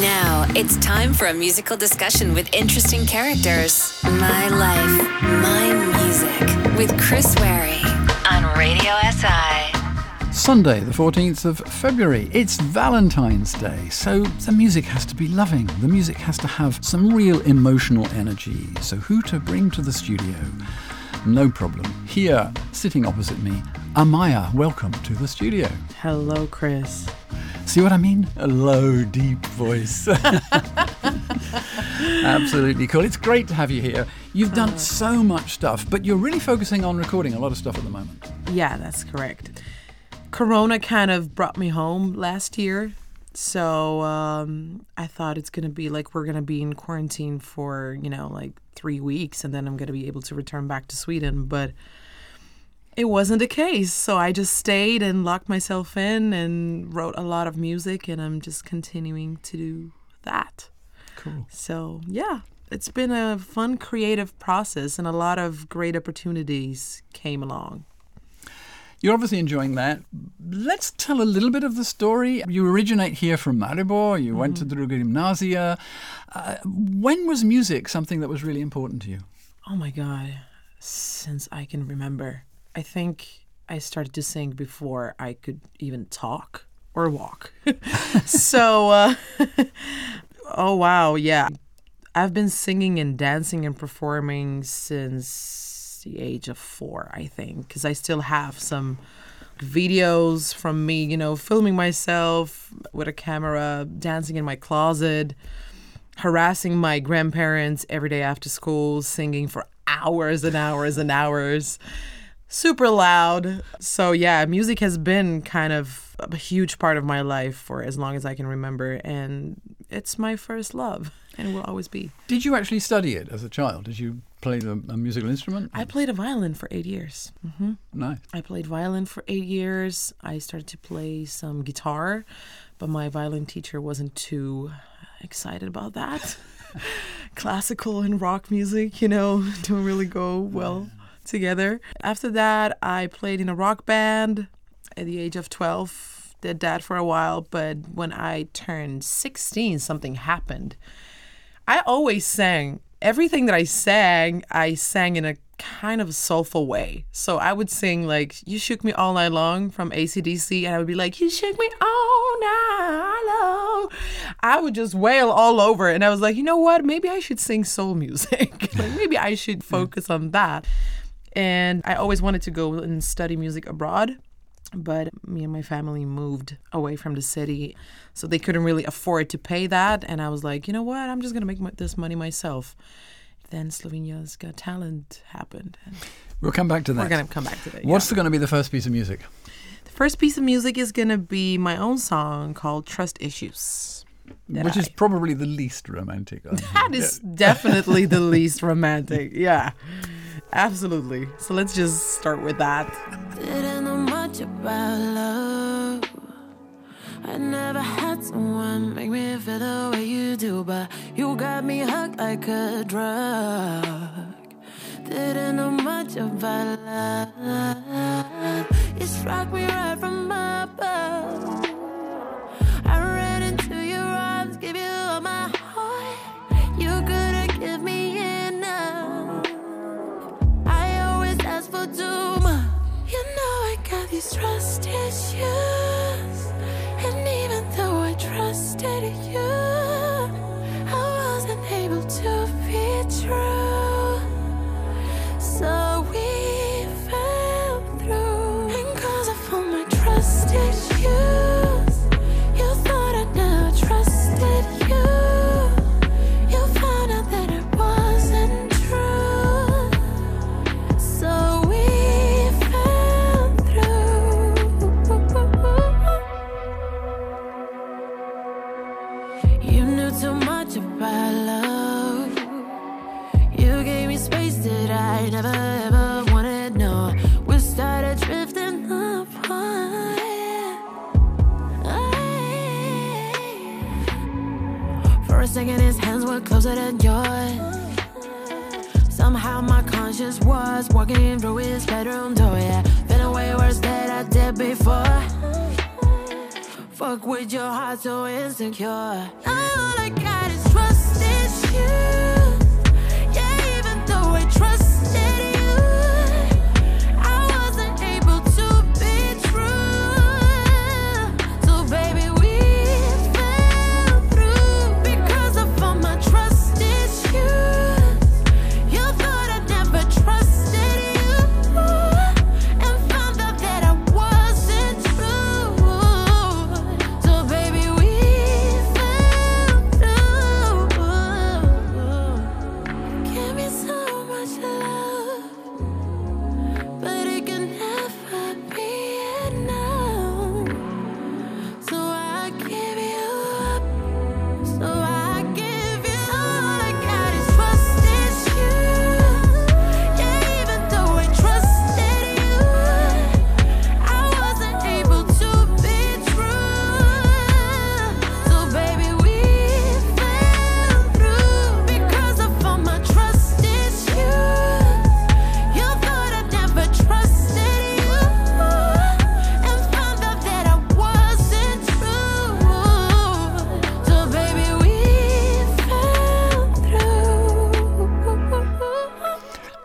Now it's time for a musical discussion with interesting characters. My life, my music with Chris Wary on Radio SI. Sunday, the 14th of February. It's Valentine's Day, so the music has to be loving. The music has to have some real emotional energy. So, who to bring to the studio? No problem. Here, sitting opposite me, Amaya. Welcome to the studio. Hello, Chris. See what I mean? A low, deep voice. Absolutely cool. It's great to have you here. You've done so much stuff, but you're really focusing on recording a lot of stuff at the moment. Yeah, that's correct. Corona kind of brought me home last year. So um, I thought it's going to be like we're going to be in quarantine for, you know, like three weeks and then I'm going to be able to return back to Sweden. But it wasn't the case. So I just stayed and locked myself in and wrote a lot of music and I'm just continuing to do that. Cool. So yeah, it's been a fun creative process and a lot of great opportunities came along. You're obviously enjoying that. Let's tell a little bit of the story. You originate here from Maribor. You went to the Druga Gymnasia. Uh, when was music something that was really important to you? Oh my God. Since I can remember, I think I started to sing before I could even talk or walk. so, uh, oh wow, yeah. I've been singing and dancing and performing since the age of four, I think, because I still have some videos from me, you know, filming myself with a camera, dancing in my closet, harassing my grandparents every day after school, singing for hours and hours and hours. Super loud. So, yeah, music has been kind of a huge part of my life for as long as I can remember. And it's my first love and will always be. Did you actually study it as a child? Did you play the, a musical instrument? I played a violin for eight years. hmm Nice. I played violin for eight years. I started to play some guitar, but my violin teacher wasn't too excited about that. Classical and rock music, you know, don't really go well together. After that, I played in a rock band at the age of 12. Did that for a while, but when I turned 16, something happened. I always sang. Everything that I sang, I sang in a kind of soulful way. So I would sing like "You Shook Me All Night Long" from ACDC, and I would be like "You shook me all night long." I would just wail all over, and I was like, you know what? Maybe I should sing soul music. like maybe I should focus on that. And I always wanted to go and study music abroad but me and my family moved away from the city so they couldn't really afford to pay that and i was like you know what i'm just going to make my, this money myself then slovenia's got talent happened and We'll come back to that. we're going to come back to that What's yeah. going to be the first piece of music? the first piece of music is going to be my own song called trust issues Which is I- probably the least romantic. That is definitely the least romantic yeah absolutely so let's just start with that Didn't know much about love. I never had someone make me feel the way you do, but you got me hooked like a drug. Didn't know much about love. Struck me right from. Trust issues. And even though I trusted you, was walking through his bedroom door. Yeah, feeling way worse than I did before. fuck with your heart so insecure. I got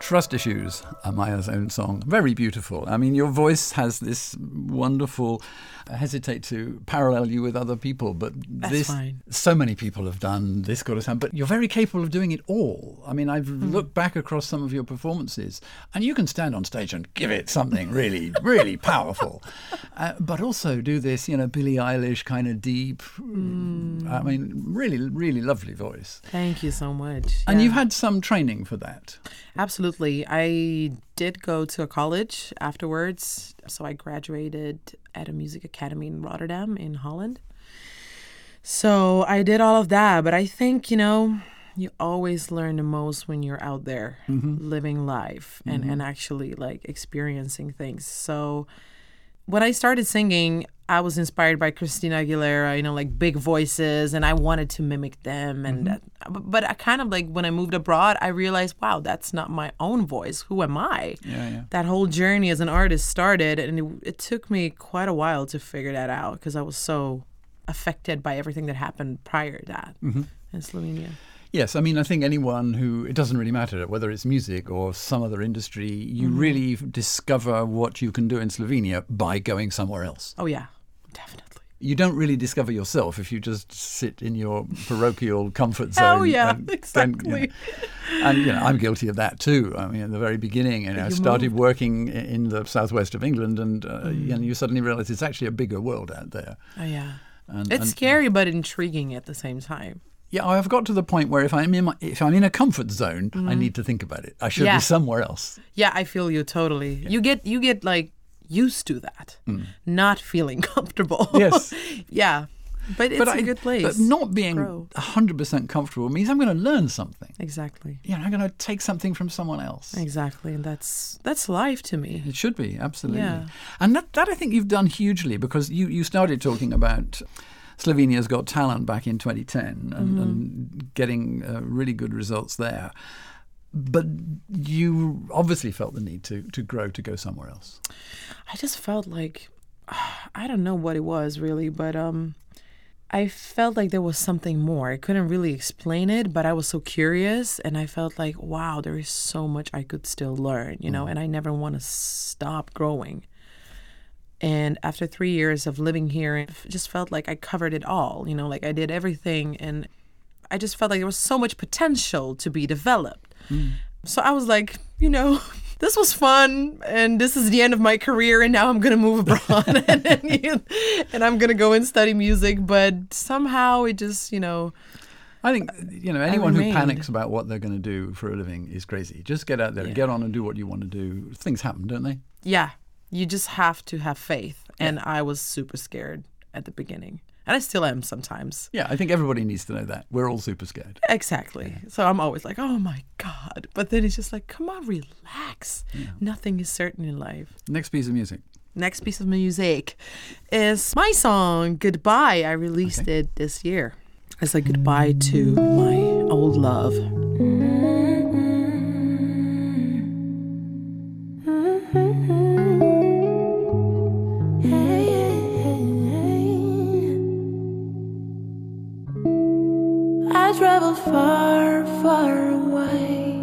Trust Issues, Amaya's own song. Very beautiful. I mean, your voice has this wonderful. I hesitate to parallel you with other people, but That's this fine. so many people have done this kind of sound. But you're very capable of doing it all. I mean, I've Hmm. looked back across some of your performances, and you can stand on stage and give it something really, really powerful, uh, but also do this, you know, Billie Eilish kind of deep. Hmm. I mean, really, really lovely voice. Thank you so much. And Yeah. you've had some training for that. Absolutely. I did go to a college afterwards. So I graduated at a music academy in Rotterdam, in Holland. So I did all of that. But I think, you know, you always learn the most when you're out there living life and, and actually like experiencing things. So when I started singing, I was inspired by Christina Aguilera, you know, like big voices, and I wanted to mimic them. And mm-hmm. that, but- I kind of like when I moved abroad, I realized, wow, that's not my own voice. Who am I? Yeah, yeah. That whole journey as an artist started, and it, it took me quite a while to figure that out because I was so affected by everything that happened prior to that mm-hmm. in Slovenia. Yes, I mean, I think anyone who, it doesn't really matter whether it's music or some other industry, you Mm-hmm. really discover what you can do in Slovenia by going somewhere else. Oh yeah, definitely. You don't really discover yourself if you just sit in your parochial comfort zone. Oh yeah, and exactly. you know. and, you know, I'm guilty of that too. I mean, at the very beginning, you know, I started moved. working in the southwest of England and, uh, Mm. and you suddenly realize it's actually a bigger world out there. Oh yeah. And, It's and- scary but intriguing at the same time. Yeah, I've got to the point where if I'm in my, if I'm in a comfort zone, I need to think about it. I should Mm-hmm. Yeah. be somewhere else. Yeah, I feel you totally. You get you get like used to that, not feeling comfortable. Yes. yeah, but it's a I- good place. But not being grow. hundred percent comfortable means I'm going to learn something. exactly, You know, I'm going to take something from someone else. exactly, and that's that's life to me. It should be absolutely, Yeah. and that that I think you've done hugely because you you started talking about. Slovenia's Got Talent back in 2010 and, Mm-hmm. and getting uh, really good results there. But you obviously felt the need to, to grow to go somewhere else. I just felt like I don't know what it was really, but um, I felt like there was something more. I couldn't really explain it, but I was so curious, and I felt like wow, there is so much I could still learn, you know, and I never want to stop growing. And after three years of living here, it just felt like I covered it all. You know, like I did everything, and I just felt like there was so much potential to be developed. Mm. So I was like, you know, this was fun, and this is the end of my career, and now I'm gonna move abroad, and, you- and I'm gonna go and study music. But somehow it just, you know, I think you know anyone who panics about what they're going to do for a living is crazy. Just get out there, Yeah. get on, and do what you want to do. Things happen, don't they? yeah, you just have to have faith. And I was super scared at the beginning, and I still am sometimes. Yeah, I think everybody needs to know that. We're all super scared. Exactly. So I'm always like, oh my God. But then it's just like, come on, relax. Nothing is certain in life. Next piece of music. Next piece of music is my song, Goodbye. I released it this year as a goodbye to my old love. Mm-hmm. I travel far, far away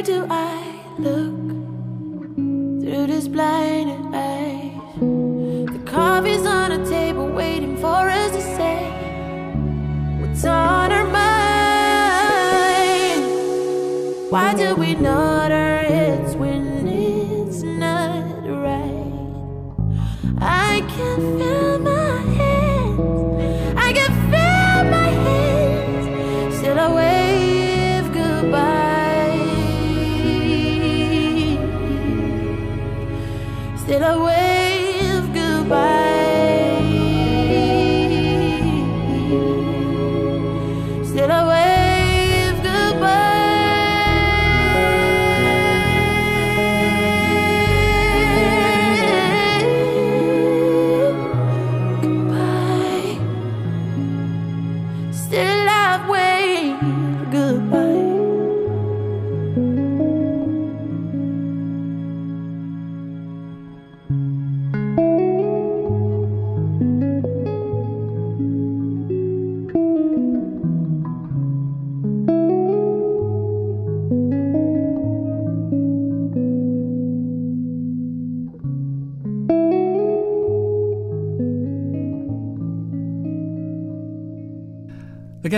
Where do I look through this blinded eyes? The coffee's on a table waiting for us to say what's on our mind. Why do we nod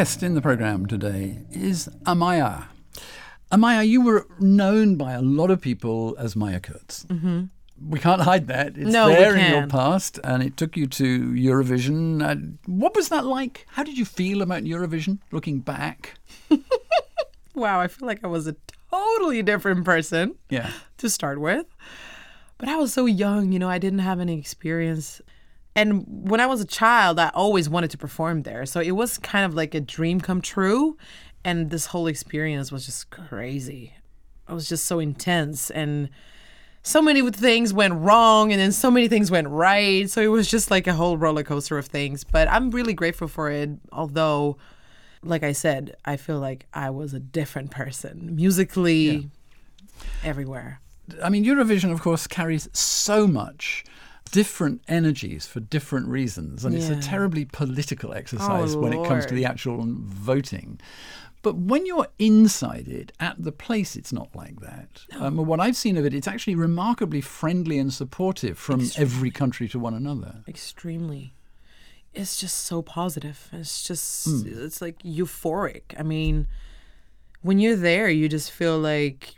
guest in the program today is Amaya. Amaya, you were known by a lot of people as Maja Keuc. Mm-hmm. We can't hide that. It's No, there in your past, and it took you to Eurovision. Uh, what was that like? How did you feel about Eurovision looking back? Wow, I feel like I was a totally different person Yeah. to start with. But I was so young, you know, I didn't have any experience. And when I was a child, I always wanted to perform there. So it was kind of like a dream come true. And this whole experience was just crazy. It was just so intense. And so many things went wrong and then so many things went right. So it was just like a whole roller coaster of things. But I'm really grateful for it. Although, like I said, I feel like I was a different person musically, everywhere. I mean, Eurovision, of course, carries so much different energies for different reasons, and it's a terribly political exercise Oh, when it comes to the actual voting. But when you're inside it, at the place, it's not like that. Um, what I've seen of it, it's actually remarkably friendly and supportive from every country to one another. extremely. It's just so positive. It's just it's like euphoric. I mean when you're there you just feel like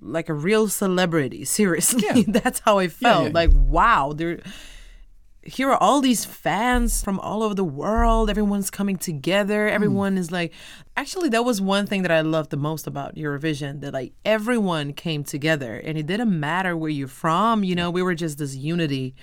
like a real celebrity seriously. Yeah. that's how i felt. yeah. like wow there here are all these fans from all over the world. Everyone's coming together. Everyone is like actually that was one thing that i loved the most about eurovision that like everyone came together and it didn't matter where you're from you know we were just this unity.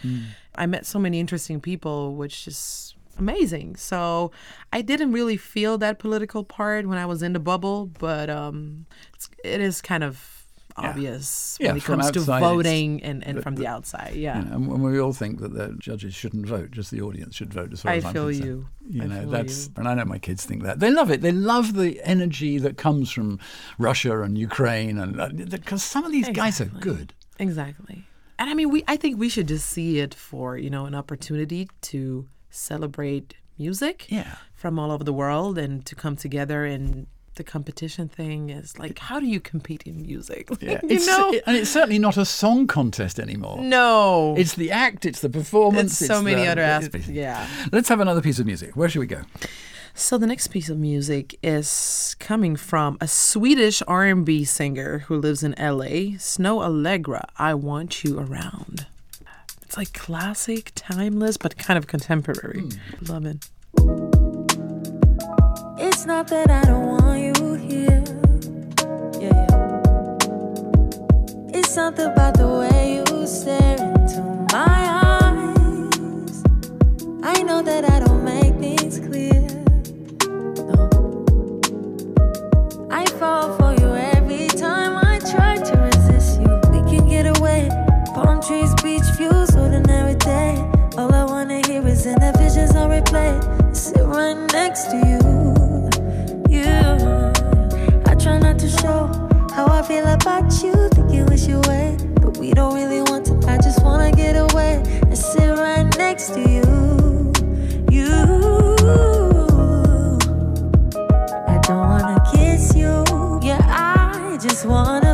I met so many interesting people which is amazing. So i didn't really feel that political part when i was in the bubble but um it's, it is kind of obvious Yeah, when it comes to voting and, and from the outside. Yeah. You know, and we all think that the judges shouldn't vote, just the audience should vote. As far I as I'm feel concerned. you. You I know, that's you. and I know my kids think that they love it. They love the energy that comes from Russia and Ukraine, and uh, because some of these guys are good. Exactly. And I mean, we I think we should just see it for, you know, an opportunity to celebrate music Yeah. from all over the world and to come together and the competition thing is like how do you compete in music? Yeah, you it's, know? it- and it's certainly not a song contest anymore. no. It's the act, it's the performance, It's so many the- other aspects. Yeah. Let's have another piece of music. Where should we go? So the next piece of music is coming from a Swedish R&B singer who lives in LA, Snoh Aalegra. I want you around. It's like classic, timeless, but kind of contemporary. Hmm. Love it. It's not that I don't want you here. Yeah, yeah. It's something about the way you stare into my eyes. I know that I don't make things clear. No. I fall for you every time I try to resist you. We can get away. Palm trees, beach views, ordinary day. All I wanna hear is in the visions on replay. Sit right next to you. I try not to show how I feel about you. Think you wish you away, but we don't really want to. I just wanna get away and sit right next to you. You. I don't wanna kiss you. Yeah, I just wanna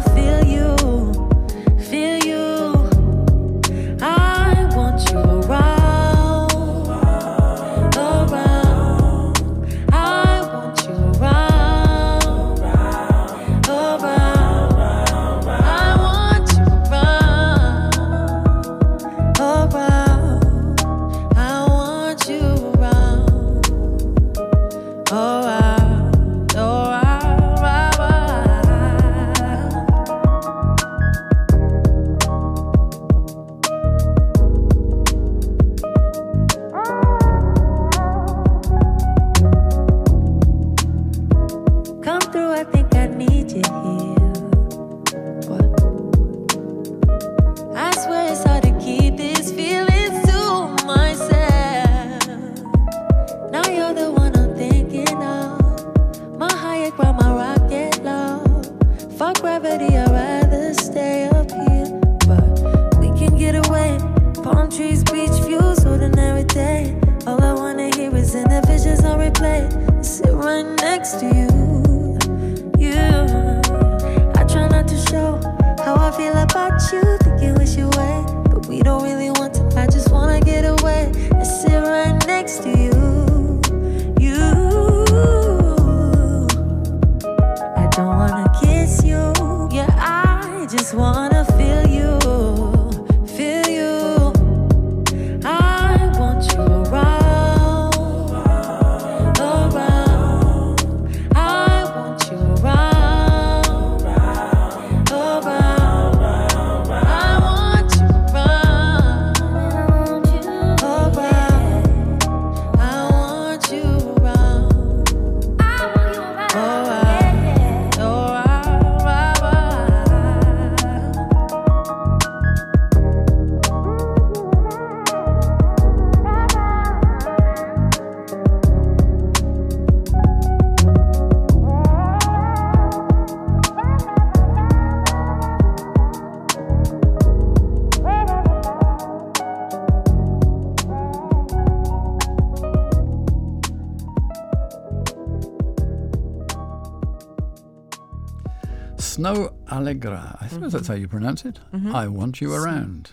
Aalegra. I suppose that's mm-hmm. how you pronounce it. Mm-hmm. I want you around.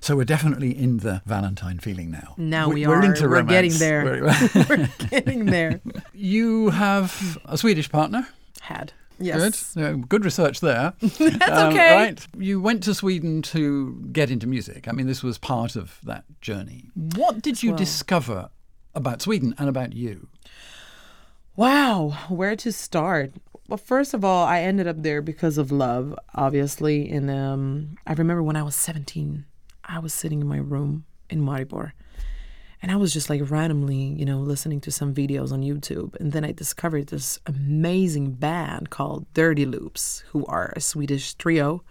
So we're definitely in the Valentine feeling now. Now We- we we're into We're getting there. We're- We're getting there. you have a Swedish partner. Had. Yes. Good. Yeah, good research there. That's um, okay. Right. You went to Sweden to get into music. I mean, this was part of that journey. What did you well. discover about Sweden and about you? Wow, where to start? Well, first of all, I ended up there because of love, obviously. And um, I remember when I was 17, I was sitting in my room in Maribor. And I was just like randomly, you know, listening to some videos on YouTube. And then I discovered this amazing band called Dirty Loops, who are a Swedish trio,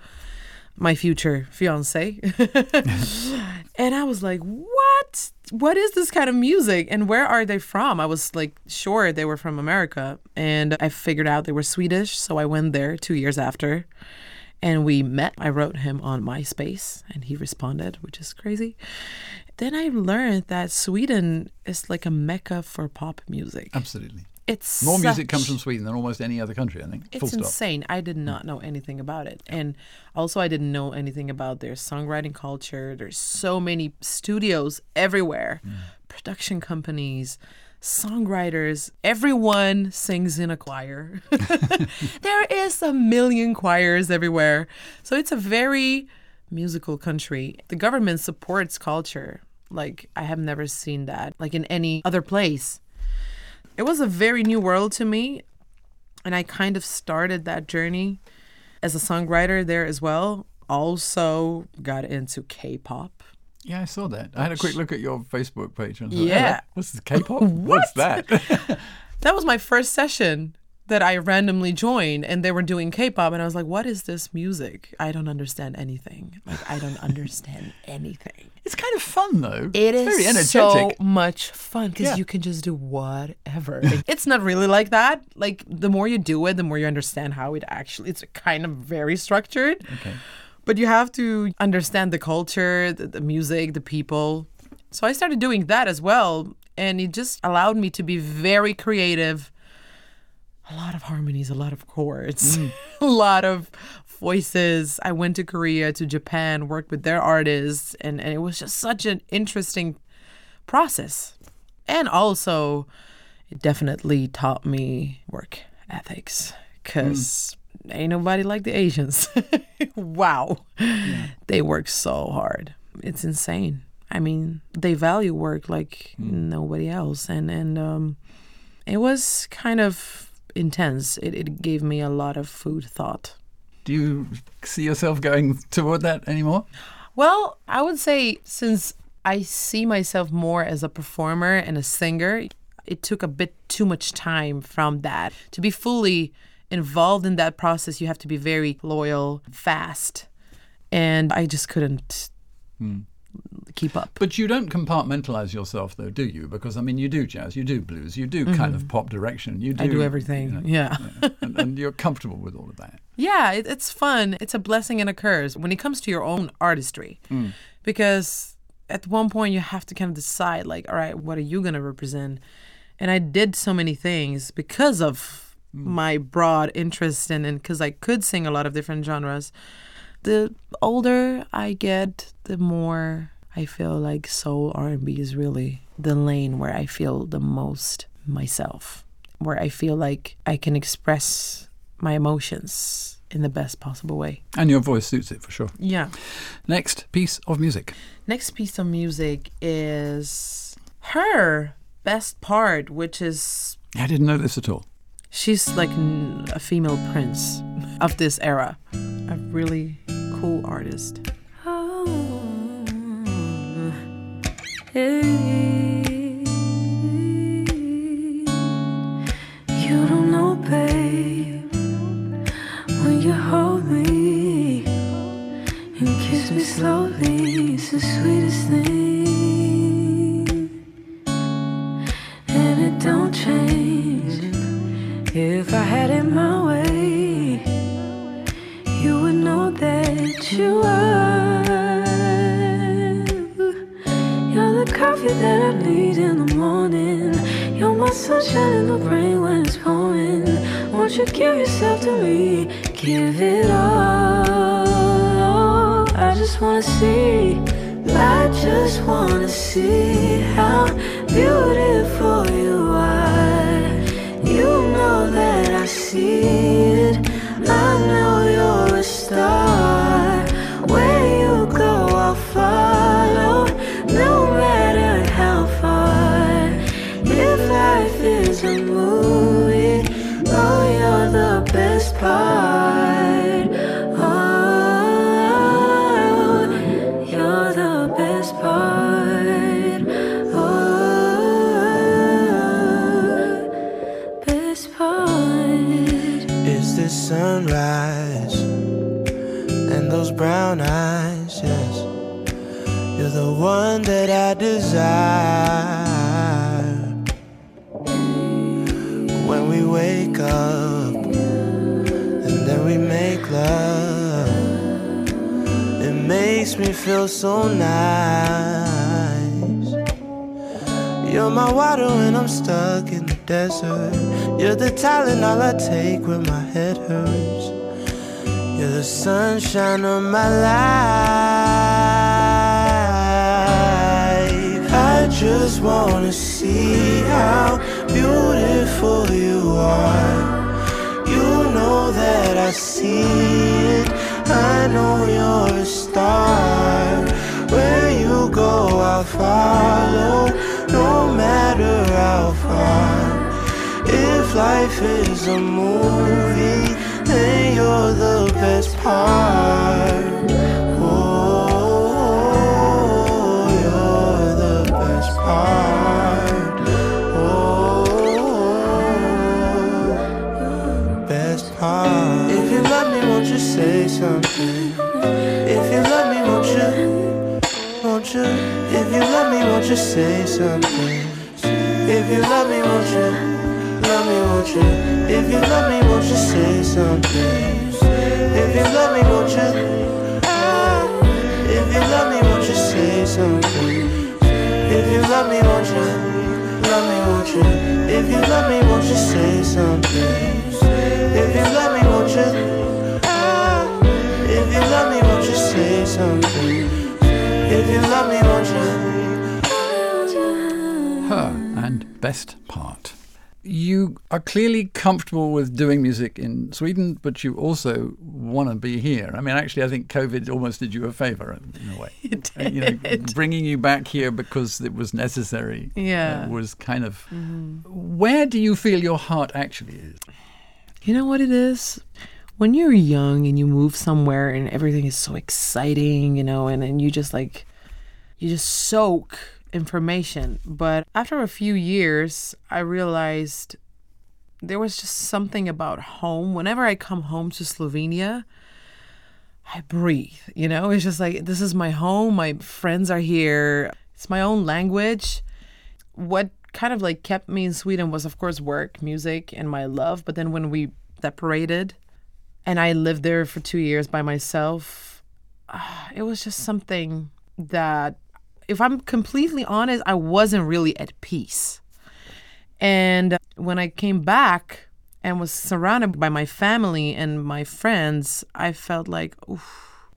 my future fiance. and I was like, what? What is this kind of music? And where are they from? I was like, sure, they were from America. And I figured out they were Swedish. So I went there two years after and we met. I wrote him on MySpace and he responded, which is crazy. Then I learned that Sweden is like a mecca for pop music. Absolutely. It's More music comes from Sweden than almost any other country, I think. Full It's stop. insane. I did hmm. not know anything about it. And also, I didn't know anything about their songwriting culture. There's so many studios everywhere, hmm. production companies, songwriters. Everyone sings in a choir. there is a million choirs everywhere. So it's a very musical country. The government supports culture. Like, I have never seen that, like in any other place. It was a very new world to me and I kind of started that journey as a songwriter there as well. Also got into K-pop. Yeah, I saw that. I had a quick look at your Facebook page and thought, Yeah. "Hello, what's this K-pop? What's that? That was my first session that I randomly joined and they were doing K-pop and I was like, "What is this music? I don't understand anything. Like I don't understand anything." it's kind of fun though. It it's is very so much fun because Yeah. you can just do whatever. Like, it's not really like that. Like the more you do it, the more you understand how it actually. It's kind of very structured. Okay. But you have to understand the culture, the, the music, the people. So I started doing that as well. And it just allowed me to be very creative. A lot of harmonies, a lot of chords, mm. a lot of voices. I went to Korea, to Japan, worked with their artists, and, and it was just such an interesting process. And also, it definitely taught me work ethics because mm. ain't nobody like the Asians. wow. They work so hard. It's insane. I mean, they value work like mm. nobody else. And, and um, it was kind of intense. It, it gave me a lot of food thought. Do you see yourself going toward that anymore? Well, I would say since I see myself more as a performer and a singer, it took a bit too much time from that. To be fully involved in that process, you have to be very loyal, fast. And I just couldn't hmm. Keep up. But you don't compartmentalize yourself, though, do you? Because I mean, you do jazz, you do blues, you do kind of pop direction, you do. Mm-hmm. I do everything. you know, yeah. and, and you're comfortable with all of that. Yeah, it, it's fun. It's a blessing and a curse when it comes to your own artistry. Because at one point you have to kind of decide, like, all right, what are you going to represent? And I did so many things because of my broad interest in and because I could sing a lot of different genres. The older I get, the more I feel like soul R&B is really the lane where I feel the most myself, where I feel like I can express my emotions in the best possible way. And your voice suits it for sure. Yeah. Next piece of music. Next piece of music is H.E.R. best part, which is I didn't know this at all. she's like a female prince of this era. A really cool artist. Oh, you don't know, babe, when you hold me and kiss me slowly, it's the sweetest thing. You are. You're the coffee that I need in the morning. You're my sunshine in the rain when it's pouring. Won't you give yourself to me? Give it all. I just wanna see. I just wanna see how beautiful you are. You know that I see it. I know you're a star. Yes. You're the one that I desire. When we wake up and then we make love, it makes me feel so nice. You're my water when I'm stuck in the desert. You're the talent all I take when my head hurts. You're the sunshine of my life. I just wanna see how beautiful you are. You know that I see it. I know you're a star. Where you go, I'll follow, no matter how far. If life is a movie, you're the best part. Oh, you're the best part. Oh, best part. If you love me, won't you say something? If you love me, won't you? Won't you? If you love me, won't you say something? If you love me, won't you? Love me, won't you? If you love me, won't you say something? If you love me, won't you? Ah, If you love me, won't you say something? If you love me, won't you? Love me, won't you? If you love me, won't you say something? If you love me, won't you? Ah, If you love me, won't you say something? If you love me, won't you? H.E.R. and Best Part. You are clearly comfortable with doing music in Sweden, but you also want to be here. I mean, actually, I think COVID almost did you a favor in, a way. It Uh, You know, did. bringing you back here because it was necessary. uh, Yeah. Mm-hmm. was kind of. Where do you feel your heart actually is? You know what it is? When you're young and you move somewhere and everything is so exciting, you know, and, and you just like, you just soak information. But after a few years, I realized there was just something about home. Whenever I come home to Slovenia, I breathe, you know? It's just like, this is my home. My friends are here. It's my own language. What kind of like kept me in Sweden was, of course, work, music, and my love. But then when we separated and I lived there for two years by myself, ah, it was just something that, if I'm completely honest, I wasn't really at peace. And when I came back and was surrounded by my family and my friends, I felt like,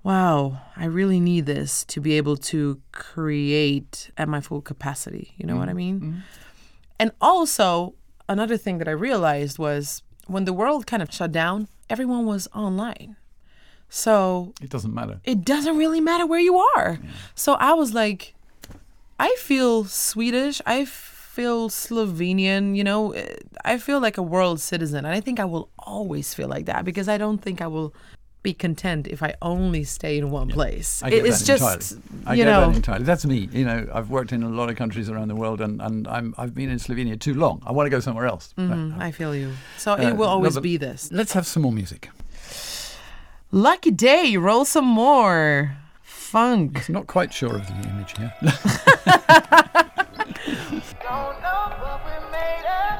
wow, I really need this to be able to create at my full capacity. You know what I mean? Mm-hmm. And also, another thing that I realized was when the world kind of shut down, everyone was online. So It doesn't matter. it doesn't really matter where you are. So I was like, I feel Swedish. I feel Slovenian. You know, I feel like a world citizen. And I think I will always feel like that because I don't think I will be content if I only stay in one place. I get it's that just, entirely. I you get know, that entirely. That's me. You know, I've worked in a lot of countries around the world, and, and I'm I've been in Slovenia too long. I want to go somewhere else. mm, I feel you. So Uh, it will always but be this. Let's have some more music. Lucky day, roll some more funk. Not quite sure of the image here. Don't know what we made of.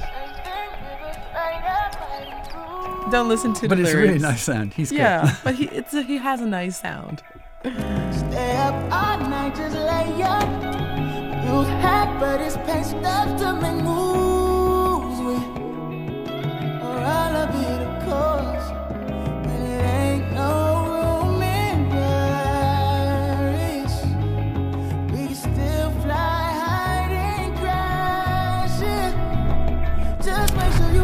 Same thing with us right up, right through. Don't listen to but the it's a really nice sound. He's good. Yeah, but he it's a, he has a nice sound. Stay up all night, just lay up. Use hat, but it's paint stuff to make moves with. Or I'll be the cause.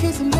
kissing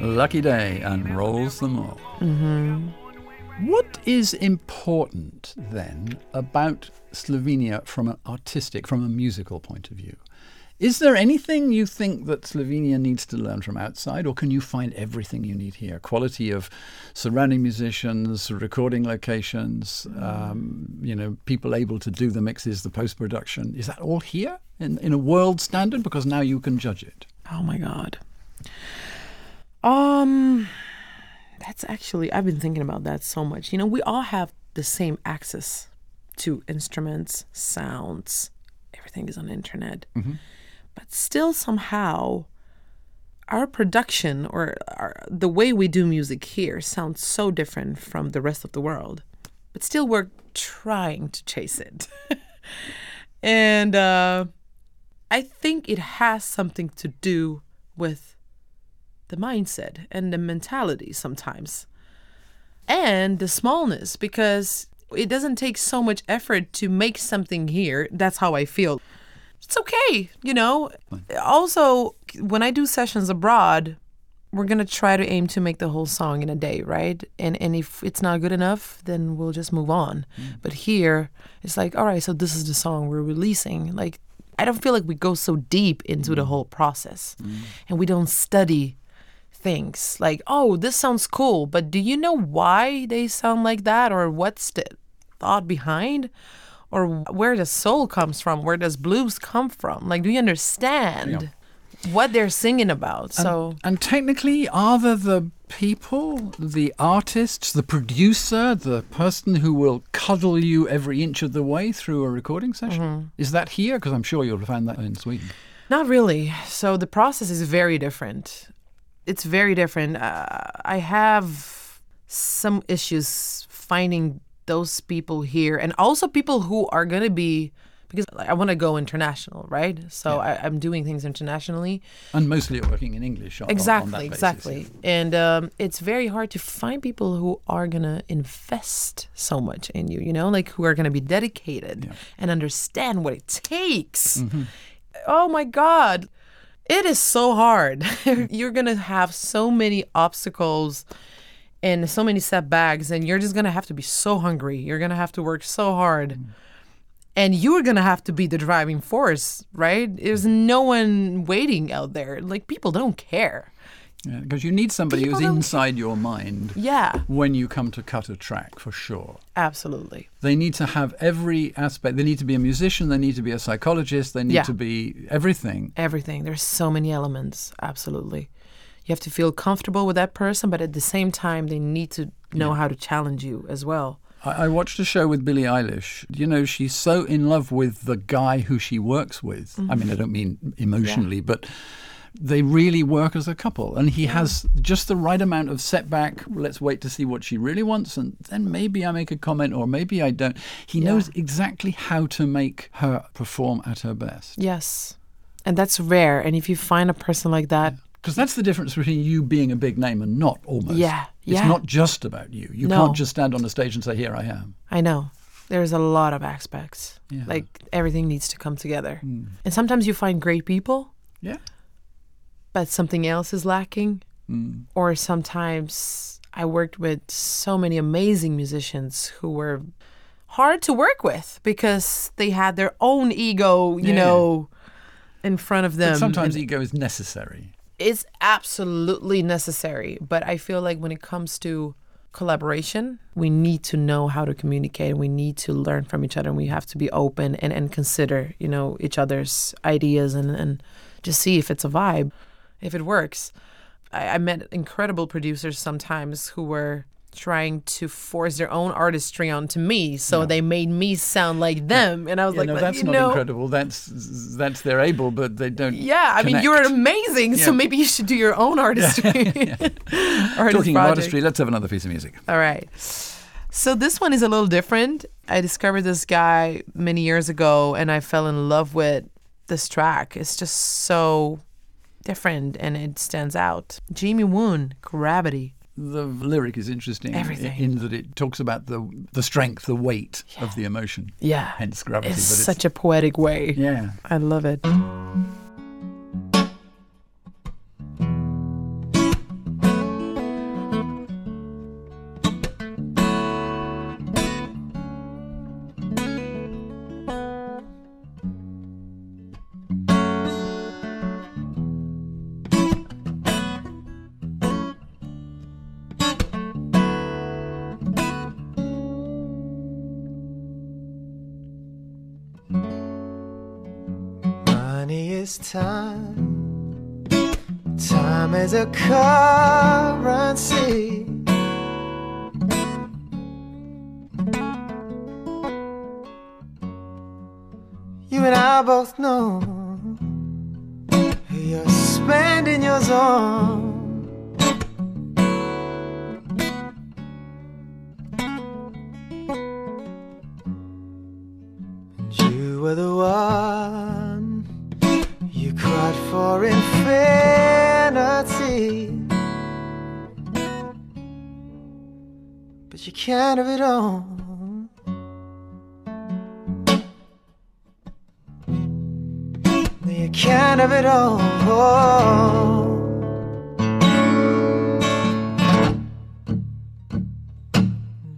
Lucky Day and rolls them all. Mm-hmm. What is important then about Slovenia from an artistic, from a musical point of view? Is there anything you think that Slovenia needs to learn from outside, or can you find everything you need here? Quality of surrounding musicians, recording locations, um, you know, people able to do the mixes, the post production. Is that all here in, in a world standard? Because now you can judge it. Oh my god. Um that's actually I've been thinking about that so much. You know, we all have the same access to instruments, sounds. Everything is on the internet. But still somehow our production or our, the way we do music here sounds so different from the rest of the world. But still we're trying to chase it. and uh I think it has something to do with the mindset and the mentality sometimes. And the smallness, because it doesn't take so much effort to make something here. That's how I feel. It's okay, you know. Also, when I do sessions abroad, we're gonna try to aim to make the whole song in a day, right? And and if it's not good enough, then we'll just move on. Mm. But here, it's like, all right, so this is the song we're releasing. Like, I don't feel like we go so deep into the mm. whole process, mm. and we don't study things like, oh, this sounds cool, but do you know why they sound like that, or what's the thought behind? Or where the soul comes from, where does blues come from? Like, do you understand what they're singing about? So, And technically, are there the people, the artists, the producer, the person who will cuddle you every inch of the way through a recording session? Mm-hmm. Is that here? Because I'm sure you'll find that in Sweden. Not really. So the process is very different. It's very different. Uh, I have some issues finding those people here and also people who are going to be, because I want to go international, right? So I, I'm doing things internationally. And mostly working in English. on- on- on that Exactly, basis, exactly. yeah. And um, it's very hard to find people who are going to invest so much in you, you know, like who are going to be dedicated and understand what it takes. Mm-hmm. Oh my God. It is so hard. you're going to have so many obstacles and so many setbacks, and you're just going to have to be so hungry. You're going to have to work so hard. Mm. And you're going to have to be the driving force, right? There's no one waiting out there. Like, people don't care. Yeah, because you need somebody People who's inside your mind Yeah, when you come to cut a track, for sure. absolutely. They need to have every aspect. They need to be a musician. They need to be a psychologist. They need Yeah. to be everything. Everything. There's so many elements. Absolutely. You have to feel comfortable with that person, but at the same time, they need to know how to challenge you as well. I, I watched a show with Billie Eilish. You know, she's so in love with the guy who she works with. I mm-hmm. mean, I don't mean emotionally, but they really work as a couple. And he has just the right amount of setback. Let's wait to see what she really wants, and then maybe I make a comment, or maybe I don't. He knows exactly how to make her perform at her best. Yes. And that's rare. And if you find a person like that, Because that's the difference between you being a big name and not almost. Yeah, It's yeah. not just about you. You No. can't just stand on a stage and say, Here I am. I know. There's a lot of aspects. Yeah. Like everything needs to come together. Hmm. And sometimes you find great people, Yeah. But something else is lacking. Hmm. Or sometimes I worked with so many amazing musicians who were hard to work with because they had their own ego, you Yeah. know, in front of them. But sometimes And ego is necessary. it's absolutely necessary. But I feel like when it comes to collaboration, we need to know how to communicate and we need to learn from each other and we have to be open and, and consider, you know, each other's ideas and, and just see if it's a vibe, if it works. I, I met incredible producers sometimes who were trying to force their own artistry onto me so they made me sound like them and i was Yeah, like no, that's you not know, incredible. That's that's they're able, but they don't. yeah i mean you're connect. amazing so maybe you should do your own artistry Artist Talking project. artistry, let's have another piece of music. All right. So this one is a little different. I discovered this guy many years ago and I fell in love with this track. It's just so different and it stands out. Jimmy Woon, Gravity. The lyric is interesting Everything. in that it talks about the the strength, the weight of the emotion. Yeah. Hence gravity. It's but such a poetic way. yeah. I love it. You can't it all. It all.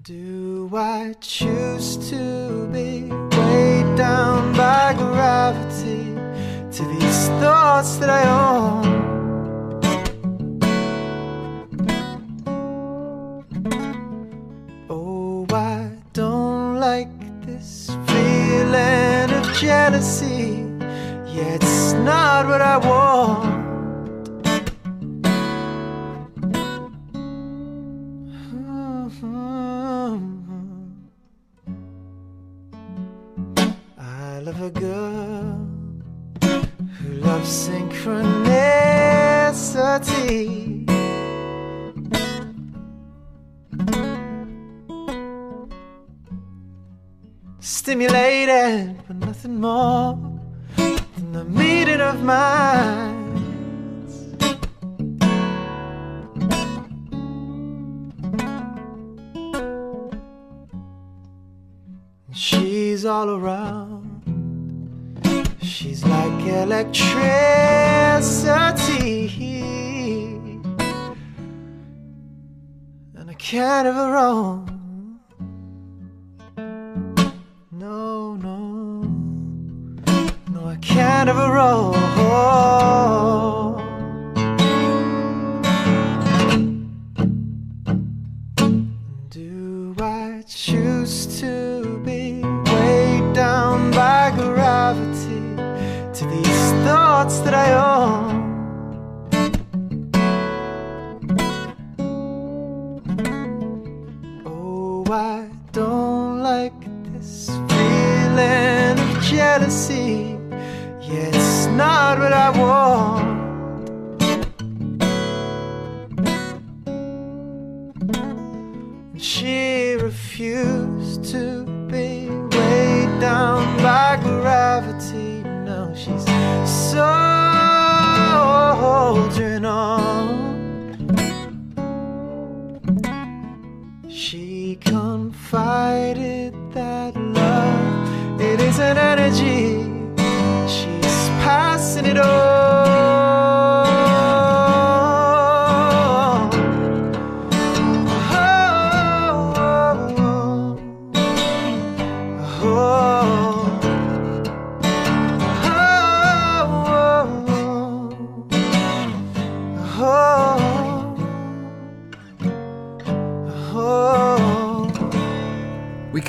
Do I choose to be weighed down by gravity to these thoughts that I own? Like this feeling of jealousy. Yeah, it's not what I want. Minds. She's all around. She's like electricity. And I can't her wrong. No, no. No, I can't have her wrong. She refused to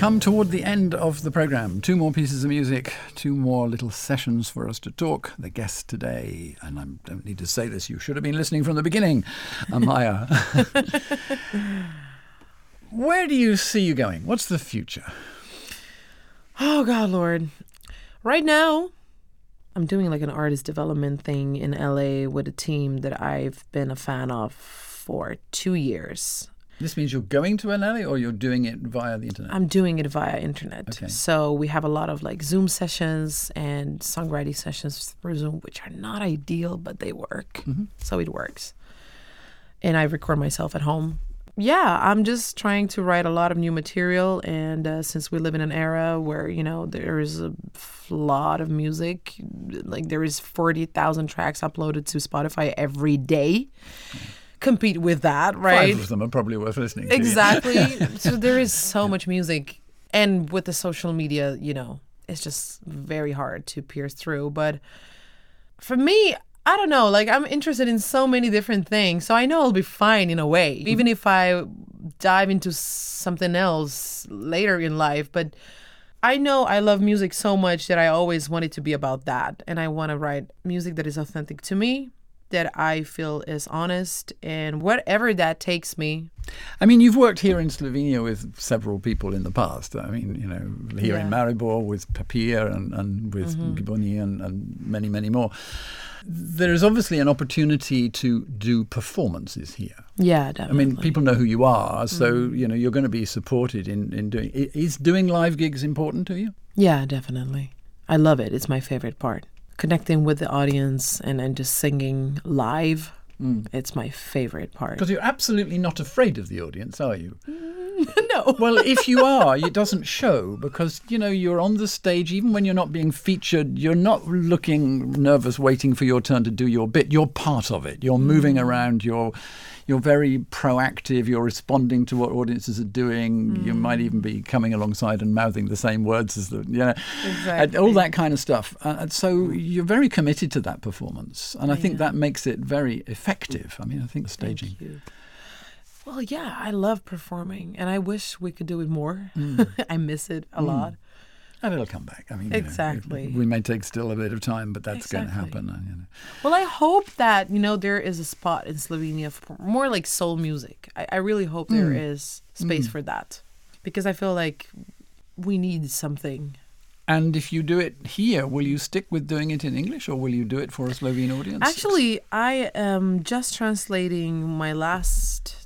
come toward the end of the programme. Two more pieces of music, two more little sessions for us to talk. The guest today, and I don't need to say this, you should have been listening from the beginning, Amaya. Where do you see you going? What's the future? Oh God, Lord. Right now, I'm doing like an artist development thing in LA with a team that I've been a fan of for two years. This means you're going to LA or you're doing it via the internet? I'm doing it via internet. Okay. So we have a lot of like Zoom sessions and songwriting sessions through Zoom, which are not ideal, but they work. So it works. And I record myself at home. Yeah, I'm just trying to write a lot of new material. And uh, since we live in an era where, you know, there is a lot of music, like there is 40,000 tracks uploaded to Spotify every day. Compete with that, right? Five of them are probably worth listening to. Exactly. so there is so much music, and with the social media, you know, it's just very hard to pierce through. But for me, I don't know. Like I'm interested in so many different things, so I know I'll be fine in a way, mm-hmm. even if I dive into something else later in life. But I know I love music so much that I always want it to be about that, and I want to write music that is authentic to me. That I feel is honest, and whatever that takes me, I mean, you've worked here in Slovenia with several people in the past. I mean, you know, here in Maribor with Papir and, and with Mm-hmm. Gibonni and, and many, many more. There is obviously an opportunity to do performances here. yeah, definitely. I mean, people know who you are, so Mm-hmm. you know you're going to be supported in, in doing. Is doing live gigs important to you? Yeah, definitely. I love it. It's my favorite part. Connecting with the audience and, and just singing live. Mm. It's my favorite part. Because you're absolutely not afraid of the audience, are you? no. Well, if you are, it doesn't show because you know you're on the stage. Even when you're not being featured, you're not looking nervous, waiting for your turn to do your bit. You're part of it. You're moving mm. around. You're you're very proactive. You're responding to what audiences are doing. You mm. might even be coming alongside and mouthing the same words as them. you know, and all that kind of stuff. Uh, and so mm. you're very committed to that performance, and I think that makes it very effective. I mean, I think staging. Well, yeah, I love performing and I wish we could do it more. Mm. I miss it a lot. And it'll come back. I mean, you know, Exactly. we may take still a bit of time, but that's going to happen. uh, You know. Well, I hope that, you know, there is a spot in Slovenia for more like soul music. I, I really hope there is space for that because I feel like we need something And if you do it here, will you stick with doing it in English, or will you do it for a Slovene audience? Actually, I am just translating my last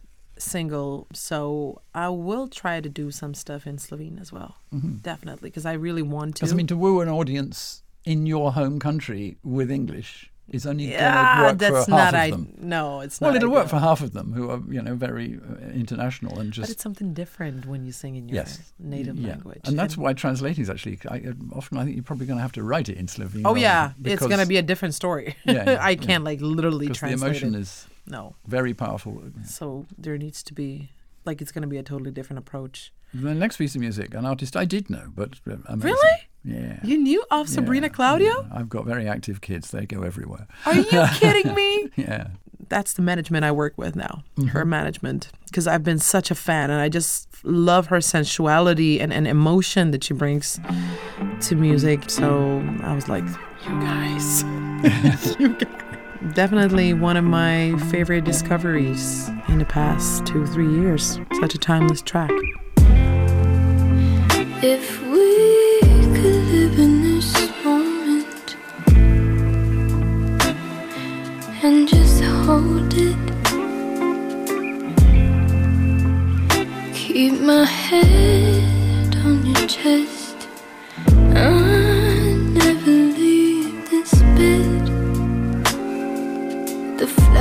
single, so I will try to do some stuff in Slovene as well. Mm-hmm. Definitely, because I really want to. because I mean, to woo an audience in your home country with English is only going to yeah, work that's for not half I. of them. No, it's not. Well, it'll work for half of them who are, you know, very uh, international and just. But just it's something different when you sing in your yes, native yeah. language. and that's why translating is actually. I, uh, often, I think you're probably going to have to write it in Slovene. Oh yeah, it's gonna be a different story. Yeah, yeah, I can't like literally because the emotion it. is no, very powerful. so there needs to be like it's gonna be a totally different approach. The next piece of music, an artist I did know, but uh, amazing. Really? Yeah. You knew of Sabrina Yeah, Claudio? yeah. I've got very active kids. They go everywhere. Are you kidding me? Yeah. That's the management I work with now, Mm-hmm. her management, because I've been such a fan and I just love her sensuality and, and emotion that she brings to music. So I was like, you guys. you guys. Definitely one of my favorite discoveries in the past two, three years. Such a timeless track. If we could live in this moment and just hold it, keep my head on your chest.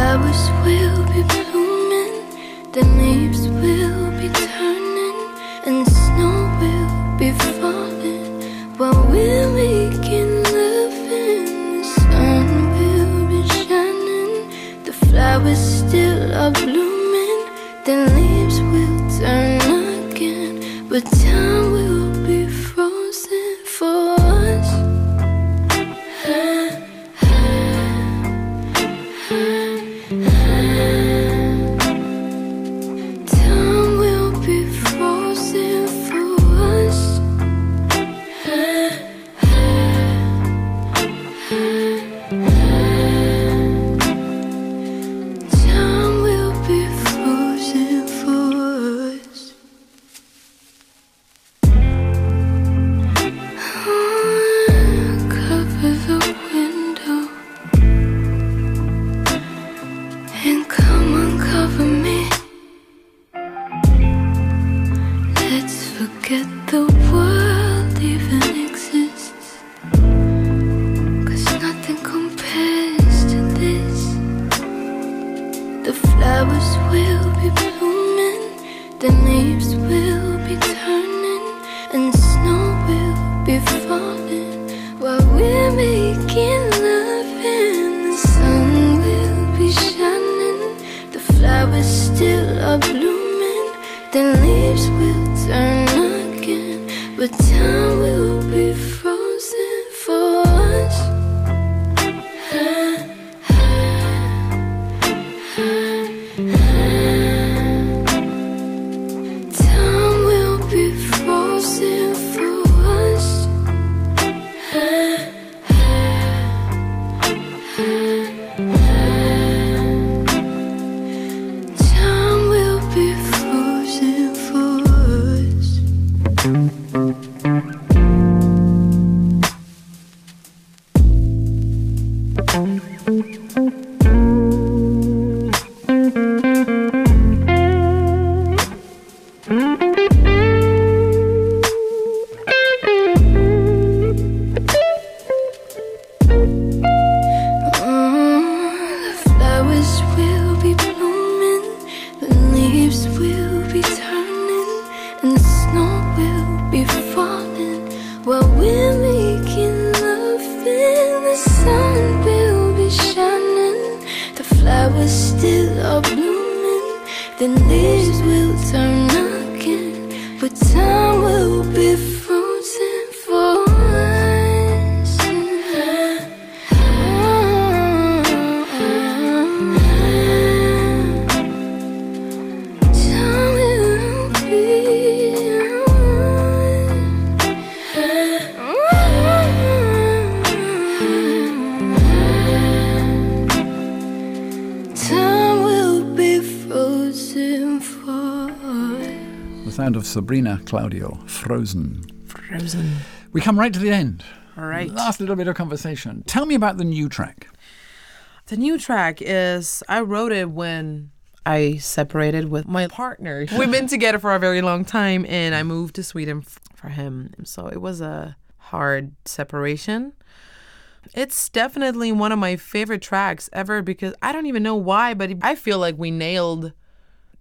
Flowers will be blooming, the leaves will be turning, and snow will be falling while we're making love. And the sun will be shining, the flowers still are blooming, the leaves will turn again, but time sound of Sabrina Claudio, Frozen. Frozen. We come right to the end. All right. Last little bit of conversation. Tell me about the new track. The new track is I wrote it when I separated with my partner. We've been together for a very long time and I moved to Sweden for him. So it was a hard separation. It's definitely one of my favorite tracks ever because I don't even know why, but I feel like we nailed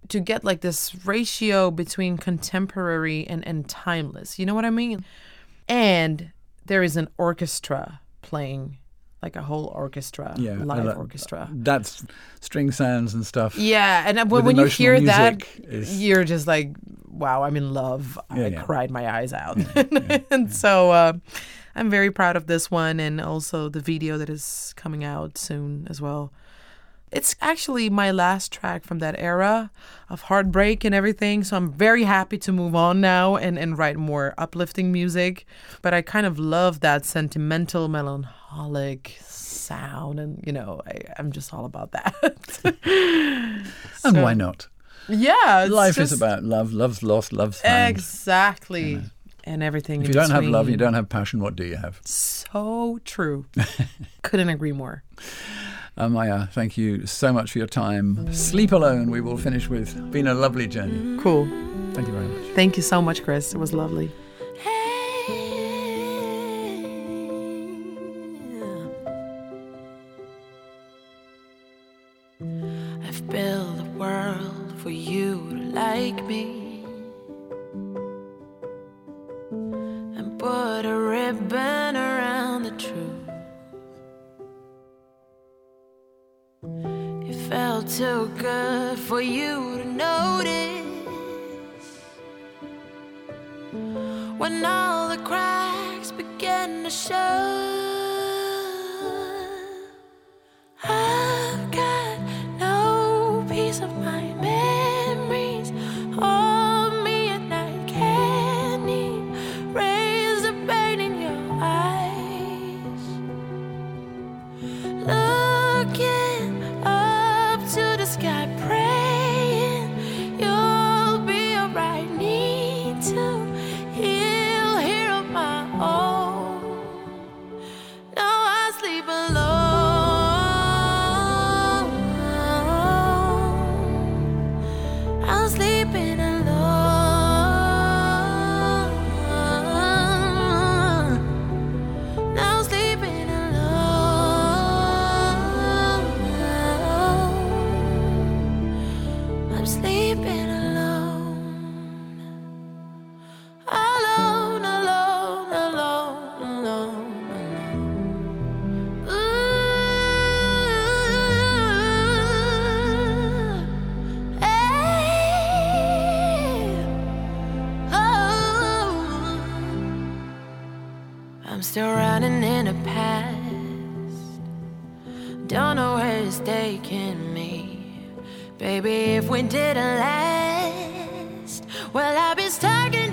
to get like this ratio between contemporary and, and timeless. You know what I mean? And there is an orchestra playing, like a whole orchestra, live I like- orchestra. That's string sounds and stuff. Yeah, and uh, when, when you hear that, you're just like, "Wow, I'm in love." Yeah, I yeah. cried my eyes out, and so uh, I'm very proud of this one, and also the video that is coming out soon as well. It's actually my last track from that era of heartbreak and everything. So I'm very happy to move on now and, and write more uplifting music. But I kind of love that sentimental, melancholic sound. And, you know, I, I'm just all about that. And So- why not? yeah. Life is about love. Love's lost, love's found. Exactly. And everything If you don't have love, between. you don't have passion, what do you have? So true. Couldn't agree more. Uh, Amaya, thank you so much for your time. Sleep Alone, we will finish with. Been a lovely journey. Cool. Thank you very much. Thank you so much, Chris. It was lovely. Still running in the past. Don't know where it's taking me. Baby, if we didn't last, well, I'll be stuck in